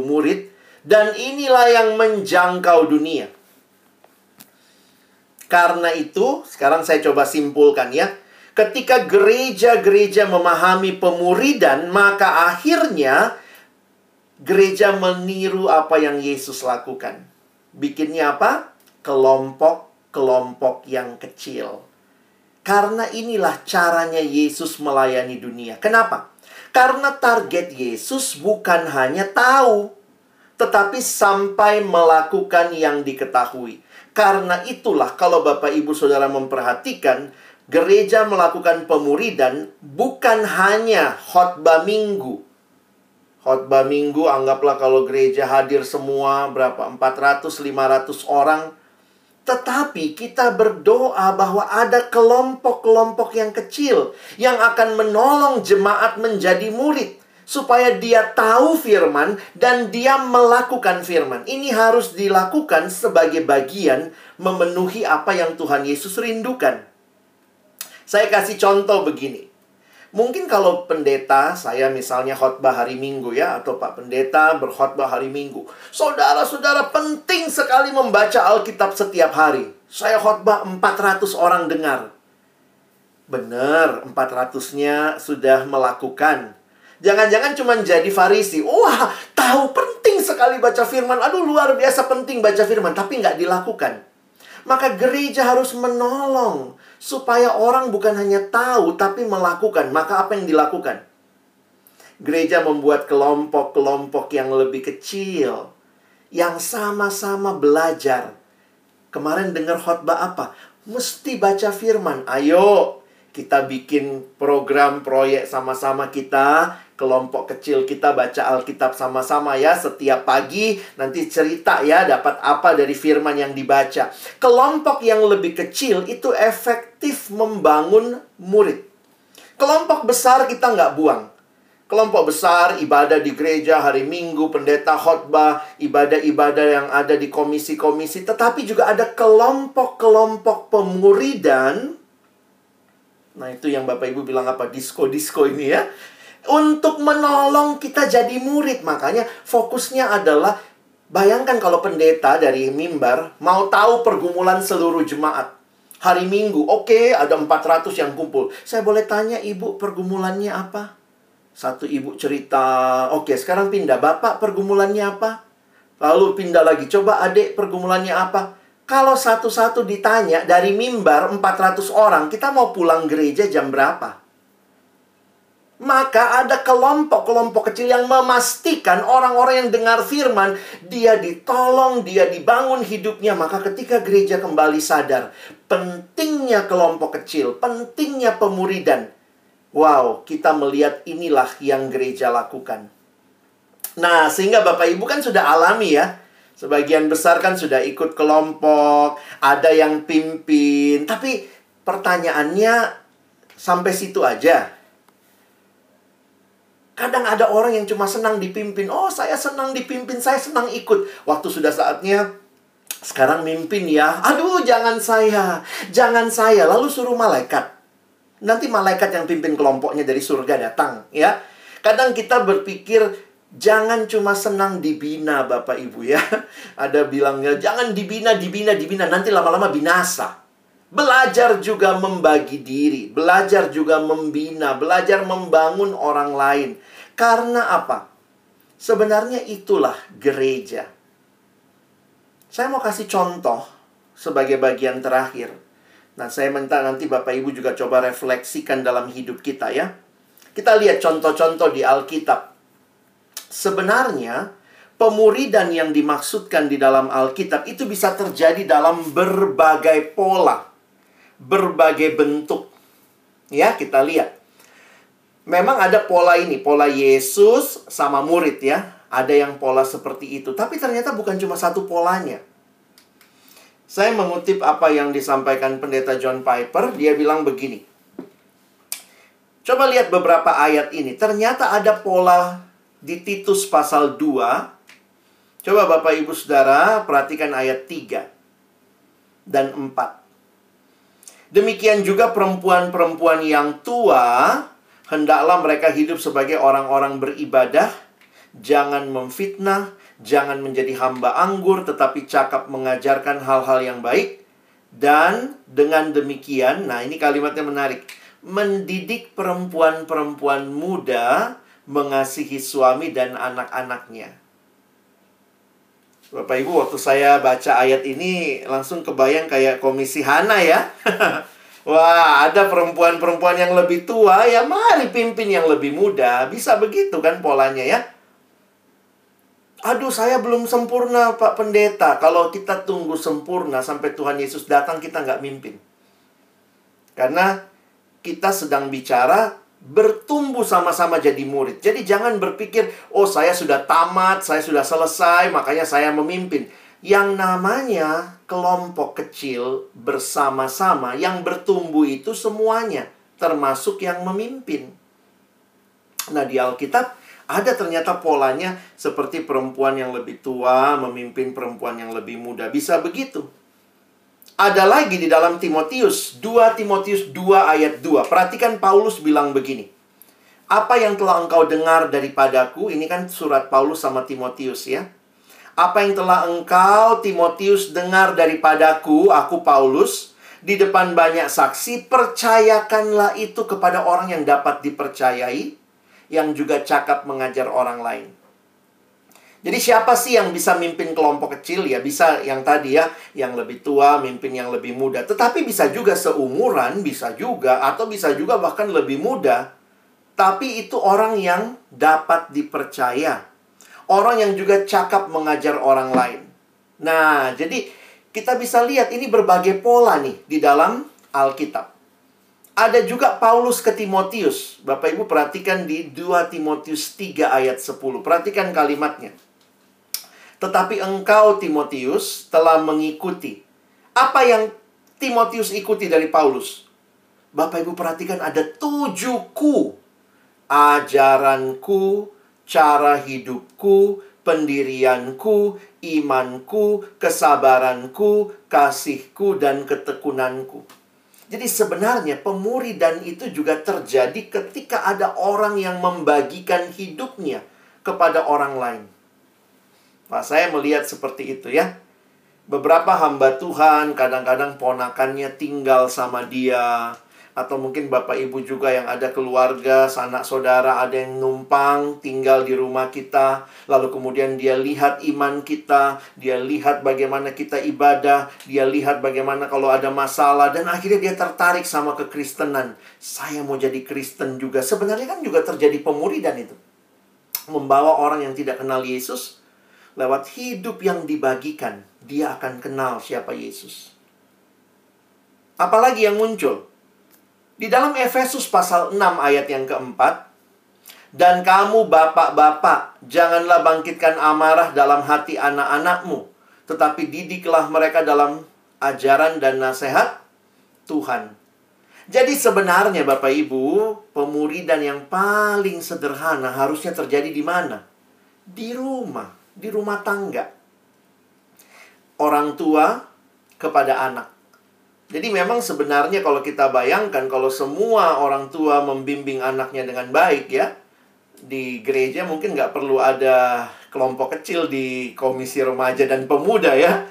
murid dan inilah yang menjangkau dunia. Karena itu, sekarang saya coba simpulkan ya. Ketika gereja-gereja memahami pemuridan, maka akhirnya gereja meniru apa yang Yesus lakukan. Bikinnya apa? Kelompok-kelompok yang kecil. Karena inilah caranya Yesus melayani dunia. Kenapa? Karena target Yesus bukan hanya tahu, tetapi sampai melakukan yang diketahui. Karena itulah kalau Bapak Ibu Saudara memperhatikan, gereja melakukan pemuridan bukan hanya khotbah minggu, khotbah minggu anggaplah kalau gereja hadir semua berapa 400 500 orang tetapi kita berdoa bahwa ada kelompok-kelompok yang kecil yang akan menolong jemaat menjadi murid supaya dia tahu firman dan dia melakukan firman. Ini harus dilakukan sebagai bagian memenuhi apa yang Tuhan Yesus rindukan. Saya kasih contoh begini. Mungkin kalau pendeta, saya misalnya khotbah hari Minggu ya, atau Pak Pendeta berkhotbah hari Minggu. Saudara-saudara penting sekali membaca Alkitab setiap hari. Saya khotbah 400 orang dengar. Benar, 400-nya sudah melakukan. Jangan-jangan cuma jadi farisi. Wah, tahu penting sekali baca firman. Aduh, luar biasa penting baca firman. Tapi nggak dilakukan. Maka gereja harus menolong supaya orang bukan hanya tahu tapi melakukan. Maka apa yang dilakukan? Gereja membuat kelompok-kelompok yang lebih kecil yang sama-sama belajar. Kemarin dengar khotbah apa? Mesti baca firman. Ayo, kita bikin program proyek sama-sama kita kelompok kecil kita baca Alkitab sama-sama ya setiap pagi nanti cerita ya dapat apa dari firman yang dibaca. Kelompok yang lebih kecil itu efektif membangun murid. Kelompok besar kita nggak buang. Kelompok besar, ibadah di gereja, hari Minggu, pendeta khotbah, ibadah-ibadah yang ada di komisi-komisi. Tetapi juga ada kelompok-kelompok pemuridan. Nah itu yang Bapak Ibu bilang apa? Disko-disko ini ya untuk menolong kita jadi murid. Makanya fokusnya adalah bayangkan kalau pendeta dari mimbar mau tahu pergumulan seluruh jemaat. Hari Minggu, oke okay, ada 400 yang kumpul. Saya boleh tanya ibu pergumulannya apa? Satu ibu cerita, oke okay, sekarang pindah. Bapak pergumulannya apa? Lalu pindah lagi, coba adik pergumulannya apa? Kalau satu-satu ditanya dari mimbar 400 orang, kita mau pulang gereja jam berapa? Maka ada kelompok-kelompok kecil yang memastikan orang-orang yang dengar firman, dia ditolong, dia dibangun hidupnya. Maka ketika gereja kembali sadar, pentingnya kelompok kecil, pentingnya pemuridan. Wow, kita melihat inilah yang gereja lakukan. Nah, sehingga Bapak Ibu kan sudah alami ya. Sebagian besar kan sudah ikut kelompok, ada yang pimpin. Tapi pertanyaannya sampai situ aja Kadang ada orang yang cuma senang dipimpin. Oh, saya senang dipimpin, saya senang ikut. Waktu sudah saatnya sekarang mimpin ya. Aduh, jangan saya. Jangan saya. Lalu suruh malaikat. Nanti malaikat yang pimpin kelompoknya dari surga datang, ya. Kadang kita berpikir jangan cuma senang dibina Bapak Ibu ya. Ada bilangnya jangan dibina, dibina, dibina. Nanti lama-lama binasa. Belajar juga membagi diri, belajar juga membina, belajar membangun orang lain. Karena apa? Sebenarnya itulah gereja. Saya mau kasih contoh sebagai bagian terakhir. Nah, saya minta nanti Bapak Ibu juga coba refleksikan dalam hidup kita ya. Kita lihat contoh-contoh di Alkitab. Sebenarnya, pemuridan yang dimaksudkan di dalam Alkitab itu bisa terjadi dalam berbagai pola, berbagai bentuk. Ya, kita lihat. Memang ada pola ini, pola Yesus sama murid ya. Ada yang pola seperti itu, tapi ternyata bukan cuma satu polanya. Saya mengutip apa yang disampaikan pendeta John Piper, dia bilang begini. Coba lihat beberapa ayat ini. Ternyata ada pola di Titus pasal 2. Coba Bapak Ibu Saudara perhatikan ayat 3 dan 4. Demikian juga perempuan-perempuan yang tua hendaklah mereka hidup sebagai orang-orang beribadah, jangan memfitnah, Jangan menjadi hamba anggur, tetapi cakap mengajarkan hal-hal yang baik. Dan dengan demikian, nah ini kalimatnya menarik. Mendidik perempuan-perempuan muda mengasihi suami dan anak-anaknya. Bapak Ibu, waktu saya baca ayat ini langsung kebayang kayak komisi Hana ya. Wah, ada perempuan-perempuan yang lebih tua, ya mari pimpin yang lebih muda. Bisa begitu kan polanya ya. Aduh, saya belum sempurna, Pak Pendeta. Kalau kita tunggu sempurna sampai Tuhan Yesus datang, kita nggak mimpin. Karena kita sedang bicara bertumbuh sama-sama jadi murid. Jadi jangan berpikir, oh saya sudah tamat, saya sudah selesai, makanya saya memimpin. Yang namanya kelompok kecil bersama-sama, yang bertumbuh itu semuanya, termasuk yang memimpin. Nah di Alkitab, ada ternyata polanya seperti perempuan yang lebih tua memimpin perempuan yang lebih muda. Bisa begitu. Ada lagi di dalam Timotius, 2 Timotius 2 ayat 2. Perhatikan Paulus bilang begini. Apa yang telah engkau dengar daripadaku, ini kan surat Paulus sama Timotius ya. Apa yang telah engkau Timotius dengar daripadaku, aku Paulus, di depan banyak saksi, percayakanlah itu kepada orang yang dapat dipercayai yang juga cakap mengajar orang lain. Jadi siapa sih yang bisa mimpin kelompok kecil ya? Bisa yang tadi ya, yang lebih tua mimpin yang lebih muda. Tetapi bisa juga seumuran, bisa juga atau bisa juga bahkan lebih muda. Tapi itu orang yang dapat dipercaya. Orang yang juga cakap mengajar orang lain. Nah, jadi kita bisa lihat ini berbagai pola nih di dalam Alkitab. Ada juga Paulus ke Timotius. Bapak Ibu perhatikan di 2 Timotius 3 ayat 10. Perhatikan kalimatnya. Tetapi engkau Timotius telah mengikuti. Apa yang Timotius ikuti dari Paulus? Bapak Ibu perhatikan ada tujuh ku. Ajaranku, cara hidupku, pendirianku, imanku, kesabaranku, kasihku, dan ketekunanku. Jadi sebenarnya pemuridan itu juga terjadi ketika ada orang yang membagikan hidupnya kepada orang lain. Nah, saya melihat seperti itu ya. Beberapa hamba Tuhan kadang-kadang ponakannya tinggal sama dia, atau mungkin bapak ibu juga yang ada keluarga, sanak saudara, ada yang numpang tinggal di rumah kita, lalu kemudian dia lihat iman kita, dia lihat bagaimana kita ibadah, dia lihat bagaimana kalau ada masalah, dan akhirnya dia tertarik sama kekristenan. Saya mau jadi Kristen juga. Sebenarnya kan juga terjadi pemuridan itu. Membawa orang yang tidak kenal Yesus, lewat hidup yang dibagikan, dia akan kenal siapa Yesus. Apalagi yang muncul? Di dalam Efesus pasal 6 ayat yang keempat, dan kamu bapak-bapak, janganlah bangkitkan amarah dalam hati anak-anakmu, tetapi didiklah mereka dalam ajaran dan nasihat Tuhan. Jadi sebenarnya Bapak Ibu, pemuridan yang paling sederhana harusnya terjadi di mana? Di rumah, di rumah tangga. Orang tua kepada anak. Jadi memang sebenarnya kalau kita bayangkan kalau semua orang tua membimbing anaknya dengan baik ya, di gereja mungkin nggak perlu ada kelompok kecil di komisi remaja dan pemuda ya.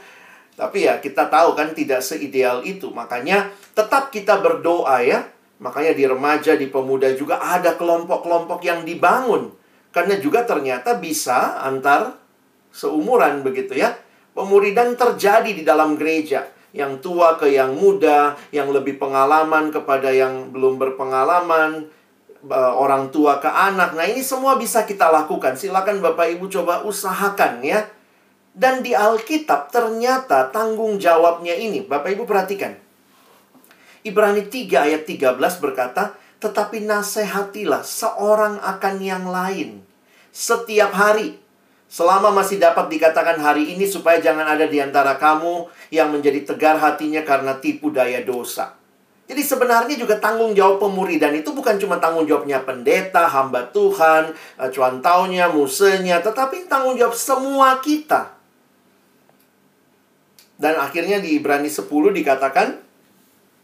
Tapi ya kita tahu kan tidak seideal itu. Makanya tetap kita berdoa ya. Makanya di remaja, di pemuda juga ada kelompok-kelompok yang dibangun. Karena juga ternyata bisa antar seumuran begitu ya. Pemuridan terjadi di dalam gereja yang tua ke yang muda, yang lebih pengalaman kepada yang belum berpengalaman, eh, orang tua ke anak. Nah, ini semua bisa kita lakukan. Silakan Bapak Ibu coba usahakan ya. Dan di Alkitab ternyata tanggung jawabnya ini, Bapak Ibu perhatikan. Ibrani 3 ayat 13 berkata, "Tetapi nasihatilah seorang akan yang lain setiap hari Selama masih dapat dikatakan hari ini supaya jangan ada di antara kamu yang menjadi tegar hatinya karena tipu daya dosa. Jadi sebenarnya juga tanggung jawab pemuridan itu bukan cuma tanggung jawabnya pendeta, hamba Tuhan, eh, cuan taunya, musenya, tetapi tanggung jawab semua kita. Dan akhirnya di Ibrani 10 dikatakan,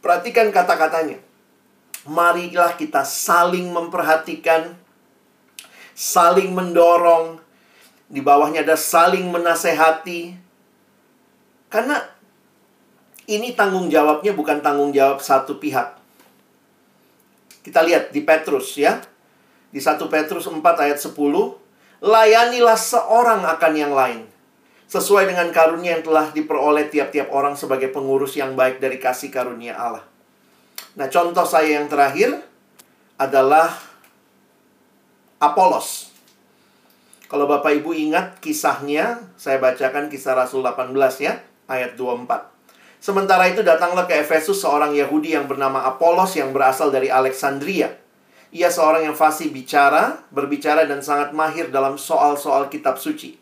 perhatikan kata-katanya. Marilah kita saling memperhatikan, saling mendorong, di bawahnya ada saling menasehati. Karena ini tanggung jawabnya bukan tanggung jawab satu pihak. Kita lihat di Petrus ya. Di 1 Petrus 4 ayat 10. Layanilah seorang akan yang lain. Sesuai dengan karunia yang telah diperoleh tiap-tiap orang sebagai pengurus yang baik dari kasih karunia Allah. Nah contoh saya yang terakhir adalah Apolos. Kalau Bapak Ibu ingat kisahnya, saya bacakan kisah Rasul 18 ya, ayat 24. Sementara itu datanglah ke Efesus seorang Yahudi yang bernama Apolos yang berasal dari Alexandria. Ia seorang yang fasih bicara, berbicara dan sangat mahir dalam soal-soal kitab suci.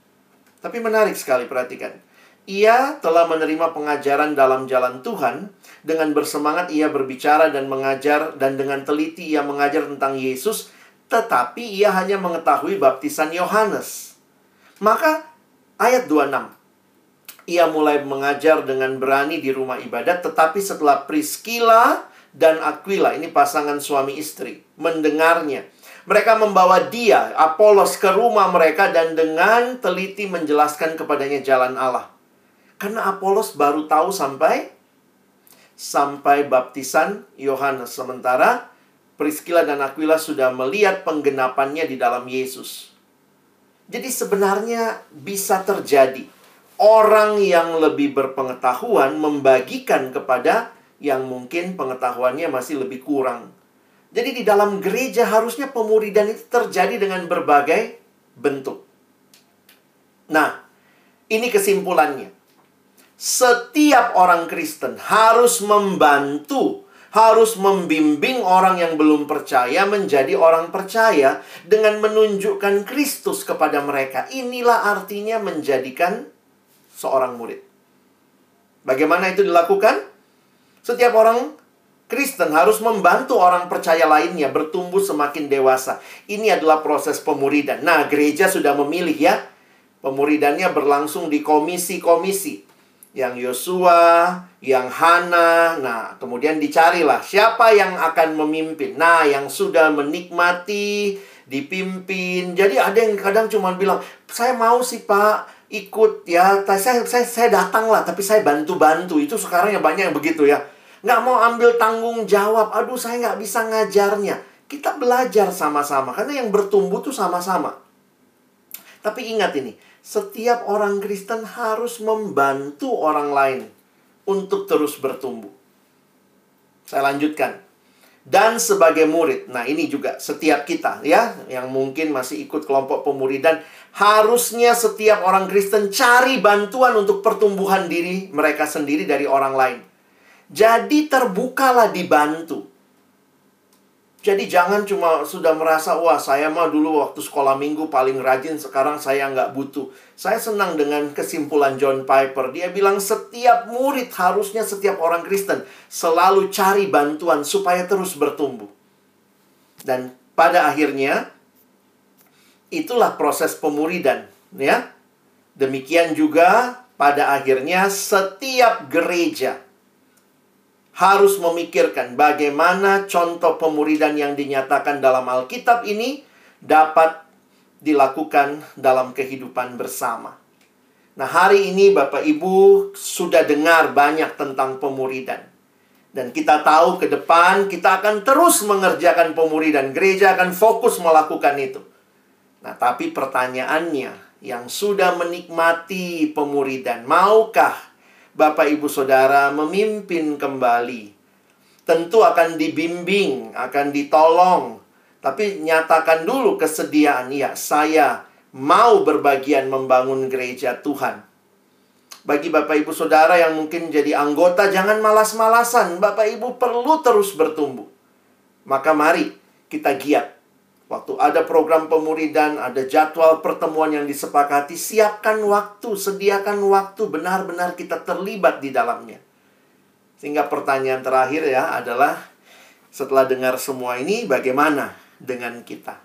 Tapi menarik sekali perhatikan. Ia telah menerima pengajaran dalam jalan Tuhan, dengan bersemangat ia berbicara dan mengajar dan dengan teliti ia mengajar tentang Yesus tetapi ia hanya mengetahui baptisan Yohanes. Maka ayat 26. Ia mulai mengajar dengan berani di rumah ibadat, tetapi setelah Priscilla dan Aquila, ini pasangan suami istri, mendengarnya. Mereka membawa dia, Apolos, ke rumah mereka dan dengan teliti menjelaskan kepadanya jalan Allah. Karena Apolos baru tahu sampai sampai baptisan Yohanes. Sementara Priscilla dan Aquila sudah melihat penggenapannya di dalam Yesus. Jadi sebenarnya bisa terjadi orang yang lebih berpengetahuan membagikan kepada yang mungkin pengetahuannya masih lebih kurang. Jadi di dalam gereja harusnya pemuridan itu terjadi dengan berbagai bentuk. Nah, ini kesimpulannya. Setiap orang Kristen harus membantu harus membimbing orang yang belum percaya menjadi orang percaya dengan menunjukkan Kristus kepada mereka. Inilah artinya menjadikan seorang murid. Bagaimana itu dilakukan? Setiap orang Kristen harus membantu orang percaya lainnya bertumbuh semakin dewasa. Ini adalah proses pemuridan. Nah, gereja sudah memilih ya. Pemuridannya berlangsung di komisi-komisi yang Yosua, yang Hana. Nah, kemudian dicarilah siapa yang akan memimpin. Nah, yang sudah menikmati, dipimpin. Jadi ada yang kadang cuma bilang, "Saya mau sih, Pak, ikut ya. Saya saya saya datang lah, tapi saya bantu-bantu." Itu sekarang ya banyak yang begitu ya. Nggak mau ambil tanggung jawab. Aduh, saya nggak bisa ngajarnya. Kita belajar sama-sama karena yang bertumbuh tuh sama-sama. Tapi ingat ini, setiap orang Kristen harus membantu orang lain untuk terus bertumbuh. Saya lanjutkan. Dan sebagai murid, nah ini juga setiap kita ya, yang mungkin masih ikut kelompok pemuridan, harusnya setiap orang Kristen cari bantuan untuk pertumbuhan diri mereka sendiri dari orang lain. Jadi terbukalah dibantu. Jadi jangan cuma sudah merasa, wah saya mah dulu waktu sekolah minggu paling rajin, sekarang saya nggak butuh. Saya senang dengan kesimpulan John Piper. Dia bilang setiap murid harusnya setiap orang Kristen selalu cari bantuan supaya terus bertumbuh. Dan pada akhirnya, itulah proses pemuridan. ya. Demikian juga pada akhirnya setiap gereja harus memikirkan bagaimana contoh pemuridan yang dinyatakan dalam Alkitab ini dapat dilakukan dalam kehidupan bersama. Nah, hari ini Bapak Ibu sudah dengar banyak tentang pemuridan. Dan kita tahu ke depan kita akan terus mengerjakan pemuridan. Gereja akan fokus melakukan itu. Nah, tapi pertanyaannya, yang sudah menikmati pemuridan, maukah Bapak Ibu Saudara memimpin kembali. Tentu akan dibimbing, akan ditolong. Tapi nyatakan dulu kesediaan, ya saya mau berbagian membangun gereja Tuhan. Bagi Bapak Ibu Saudara yang mungkin jadi anggota, jangan malas-malasan. Bapak Ibu perlu terus bertumbuh. Maka mari kita giat. Waktu ada program pemuridan, ada jadwal pertemuan yang disepakati, siapkan waktu, sediakan waktu, benar-benar kita terlibat di dalamnya. Sehingga pertanyaan terakhir ya adalah, setelah dengar semua ini, bagaimana dengan kita?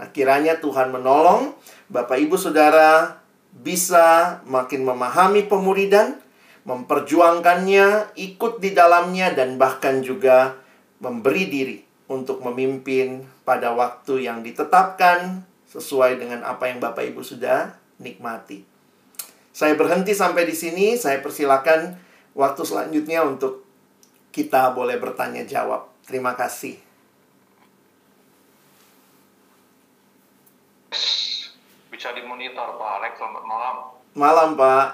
Nah, kiranya Tuhan menolong Bapak Ibu Saudara bisa makin memahami pemuridan, memperjuangkannya, ikut di dalamnya, dan bahkan juga memberi diri untuk memimpin pada waktu yang ditetapkan sesuai dengan apa yang Bapak Ibu sudah nikmati. Saya berhenti sampai di sini, saya persilakan waktu selanjutnya untuk kita boleh bertanya jawab. Terima kasih. Bisa dimonitor Pak Alex, selamat malam. Malam Pak,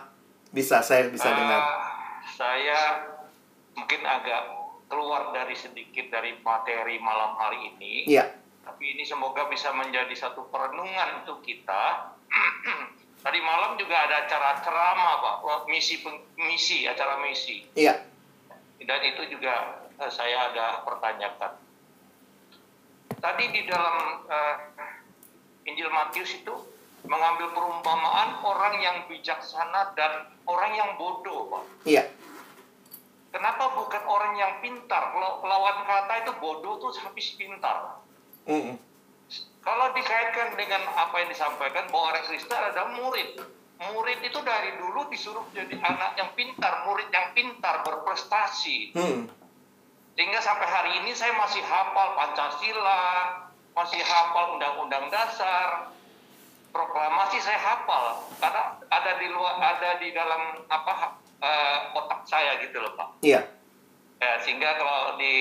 bisa saya bisa Uh, dengar. Saya mungkin agak keluar dari sedikit dari materi malam hari ini. Iya, Tapi ini semoga bisa menjadi satu perenungan untuk kita. Tadi malam juga ada acara ceramah Pak, misi misi acara misi. iya, Dan itu juga eh, saya agak pertanyakan. Tadi di dalam eh, Injil Matius itu mengambil perumpamaan orang yang bijaksana dan orang yang bodoh, Pak. iya, Kenapa bukan orang yang pintar? Kalau lawan kata itu bodoh tuh habis pintar. Mm-mm. Kalau dikaitkan dengan apa yang disampaikan bahwa orang Kristen adalah murid. Murid itu dari dulu disuruh jadi anak yang pintar, murid yang pintar, berprestasi. Hmm. Sehingga sampai hari ini saya masih hafal Pancasila, masih hafal Undang-Undang Dasar, proklamasi saya hafal karena ada di luar, ada di dalam apa eh, otak saya gitu loh Pak. iya, Ya, sehingga kalau di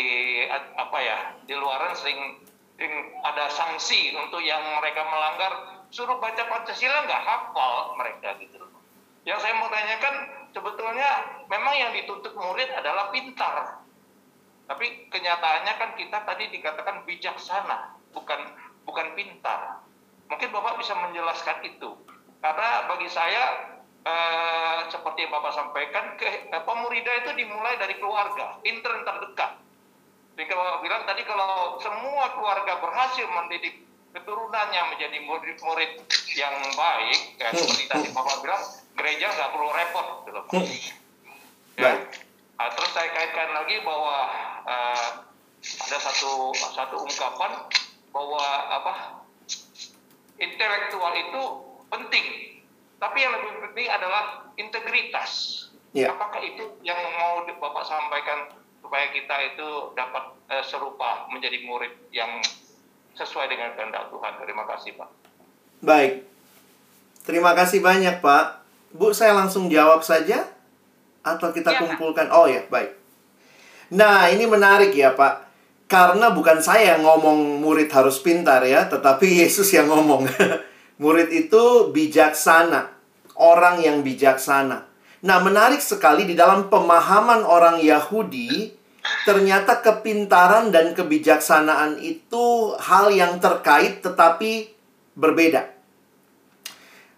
apa ya di luaran sering, sering ada sanksi untuk yang mereka melanggar suruh baca pancasila nggak hafal mereka gitu loh. Yang saya mau tanyakan sebetulnya memang yang dituntut murid adalah pintar, tapi kenyataannya kan kita tadi dikatakan bijaksana, bukan bukan pintar. Mungkin bapak bisa menjelaskan itu, karena bagi saya eh, seperti yang Bapak sampaikan, ke, eh, pemuridan itu dimulai dari keluarga, intern terdekat. Jadi kalau bilang tadi kalau semua keluarga berhasil mendidik keturunannya menjadi murid-murid yang baik, ya, seperti tadi Bapak bilang, gereja nggak perlu repot. Gitu. Hmm. Ya. Nah, terus saya kaitkan lagi bahwa eh, ada satu satu ungkapan bahwa apa intelektual itu penting, tapi yang lebih penting adalah integritas. Iya. Apakah itu yang mau Bapak sampaikan supaya kita itu dapat eh, serupa menjadi murid yang sesuai dengan kehendak Tuhan? Terima kasih, Pak. baik. Terima kasih banyak Pak. Bu, saya langsung jawab saja atau kita Pak. kumpulkan? Oh ya, baik. Nah, ini menarik ya Pak. Karena bukan saya yang ngomong murid harus pintar ya, tetapi Yesus yang ngomong. murid itu bijaksana, orang yang bijaksana. Nah, menarik sekali di dalam pemahaman orang Yahudi, ternyata kepintaran dan kebijaksanaan itu hal yang terkait tetapi berbeda.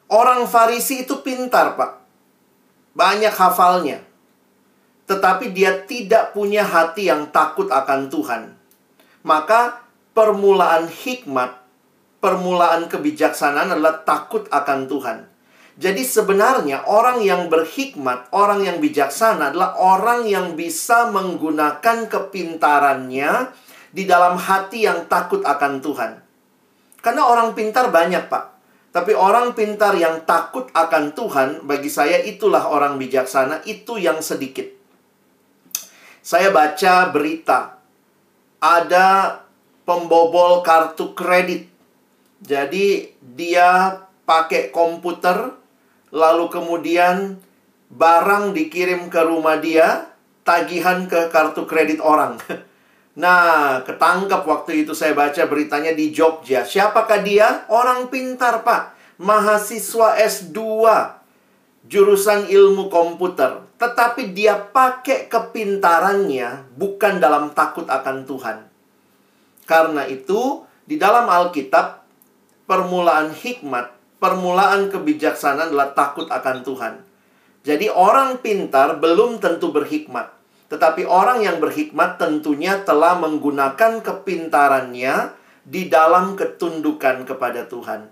Orang Farisi itu pintar, Pak. Banyak hafalnya. Tetapi dia tidak punya hati yang takut akan Tuhan. Maka permulaan hikmat, permulaan kebijaksanaan adalah takut akan Tuhan. Jadi sebenarnya orang yang berhikmat, orang yang bijaksana adalah orang yang bisa menggunakan kepintarannya di dalam hati yang takut akan Tuhan. Karena orang pintar banyak, Pak. Tapi orang pintar yang takut akan Tuhan, bagi saya itulah orang bijaksana, itu yang sedikit. Saya baca berita, ada pembobol kartu kredit. Jadi dia pakai komputer, lalu kemudian barang dikirim ke rumah dia, tagihan ke kartu kredit orang. Nah, ketangkap waktu itu saya baca beritanya di Jogja. Siapakah dia? Orang pintar, Pak. Mahasiswa S2. Jurusan ilmu komputer. tetapi dia pakai kepintarannya bukan dalam takut akan Tuhan. Karena itu, di dalam Alkitab, permulaan hikmat, permulaan kebijaksanaan adalah takut akan Tuhan. Jadi orang pintar belum tentu berhikmat. Tetapi orang yang berhikmat tentunya telah menggunakan kepintarannya di dalam ketundukan kepada Tuhan.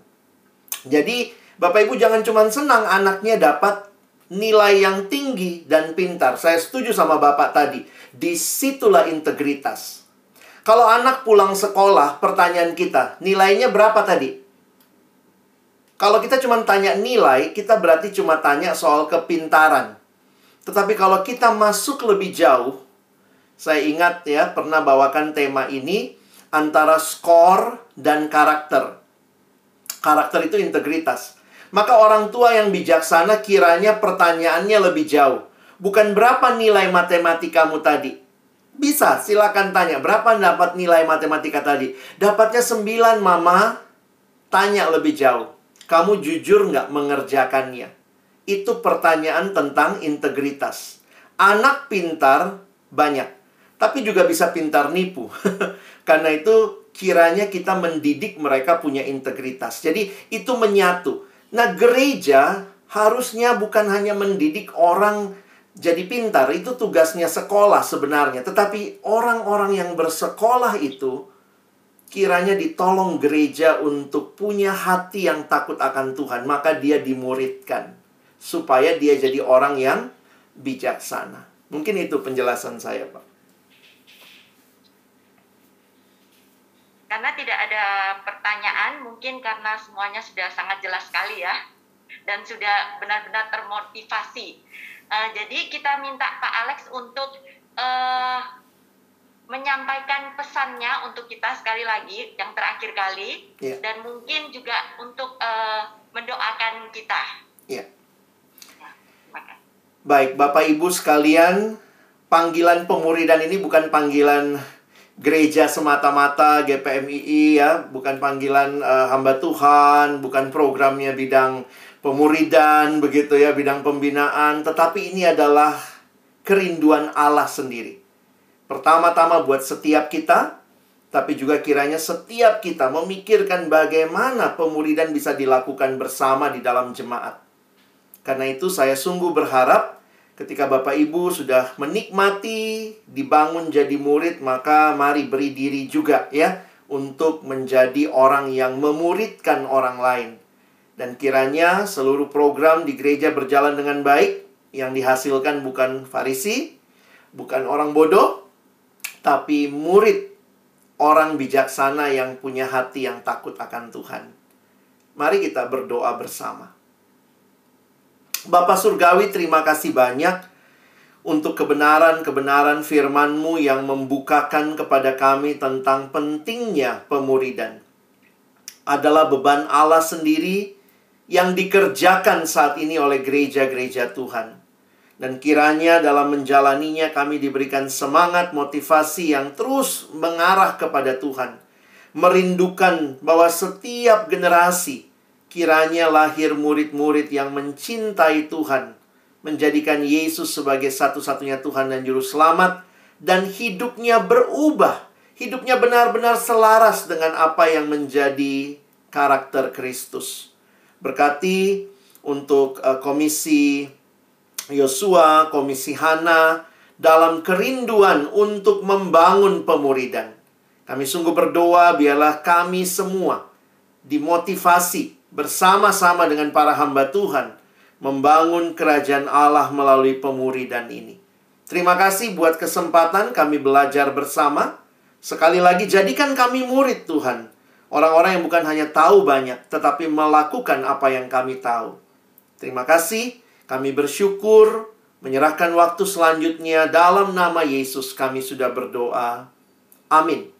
Jadi, Bapak Ibu jangan cuma senang anaknya dapat nilai yang tinggi dan pintar. Saya setuju sama Bapak tadi. Di situlah integritas. Kalau anak pulang sekolah, pertanyaan kita, nilainya berapa tadi? Kalau kita cuma tanya nilai, kita berarti cuma tanya soal kepintaran. Tetapi kalau kita masuk lebih jauh, saya ingat ya, pernah bawakan tema ini antara skor dan karakter. Karakter itu integritas. Maka orang tua yang bijaksana kiranya pertanyaannya lebih jauh. Bukan berapa nilai matematikamu tadi. Bisa, silakan tanya. Berapa dapat nilai matematika tadi? Dapatnya 9, Mama. Tanya lebih jauh. Kamu jujur nggak mengerjakannya? Itu pertanyaan tentang integritas. Anak pintar banyak. Tapi juga bisa pintar nipu. Karena itu kiranya kita mendidik mereka punya integritas. Jadi itu menyatu. Nah, gereja harusnya bukan hanya mendidik orang jadi pintar, itu tugasnya sekolah sebenarnya. Tetapi orang-orang yang bersekolah itu kiranya ditolong gereja untuk punya hati yang takut akan Tuhan, maka dia dimuridkan supaya dia jadi orang yang bijaksana. Mungkin itu penjelasan saya, Pak. Karena tidak ada pertanyaan, mungkin karena semuanya sudah sangat jelas sekali ya, dan sudah benar-benar termotivasi. Uh, jadi kita minta Pak Alex untuk uh, menyampaikan pesannya untuk kita sekali lagi, yang terakhir kali, yeah. dan mungkin juga untuk uh, mendoakan kita. Yeah. Ya, Baik, Bapak Ibu sekalian, panggilan pemuridan ini bukan panggilan gereja semata-mata GPMII ya, bukan panggilan uh, hamba Tuhan, bukan programnya bidang pemuridan begitu ya, bidang pembinaan, tetapi ini adalah kerinduan Allah sendiri. Pertama-tama buat setiap kita, tapi juga kiranya setiap kita memikirkan bagaimana pemuridan bisa dilakukan bersama di dalam jemaat. Karena itu saya sungguh berharap Ketika Bapak Ibu sudah menikmati dibangun jadi murid, maka mari beri diri juga ya untuk menjadi orang yang memuridkan orang lain. Dan kiranya seluruh program di gereja berjalan dengan baik, yang dihasilkan bukan farisi, bukan orang bodoh, tapi murid orang bijaksana yang punya hati yang takut akan Tuhan. Mari kita berdoa bersama. Bapak Surgawi, terima kasih banyak untuk kebenaran-kebenaran firman-Mu yang membukakan kepada kami tentang pentingnya pemuridan. Adalah beban Allah sendiri yang dikerjakan saat ini oleh gereja-gereja Tuhan. Dan kiranya dalam menjalaninya kami diberikan semangat motivasi yang terus mengarah kepada Tuhan. Merindukan bahwa setiap generasi Kiranya lahir murid-murid yang mencintai Tuhan, menjadikan Yesus sebagai satu-satunya Tuhan dan Juru Selamat, dan hidupnya berubah. Hidupnya benar-benar selaras dengan apa yang menjadi karakter Kristus. Berkati untuk uh, komisi Yosua, komisi Hana, dalam kerinduan untuk membangun pemuridan. Kami sungguh berdoa biarlah kami semua dimotivasi bersama-sama dengan para hamba Tuhan membangun kerajaan Allah melalui pemuridan ini. Terima kasih buat kesempatan kami belajar bersama. Sekali lagi jadikan kami murid Tuhan. Orang-orang yang bukan hanya tahu banyak, tetapi melakukan apa yang kami tahu. Terima kasih, kami bersyukur, menyerahkan waktu selanjutnya dalam nama Yesus kami sudah berdoa. Amin.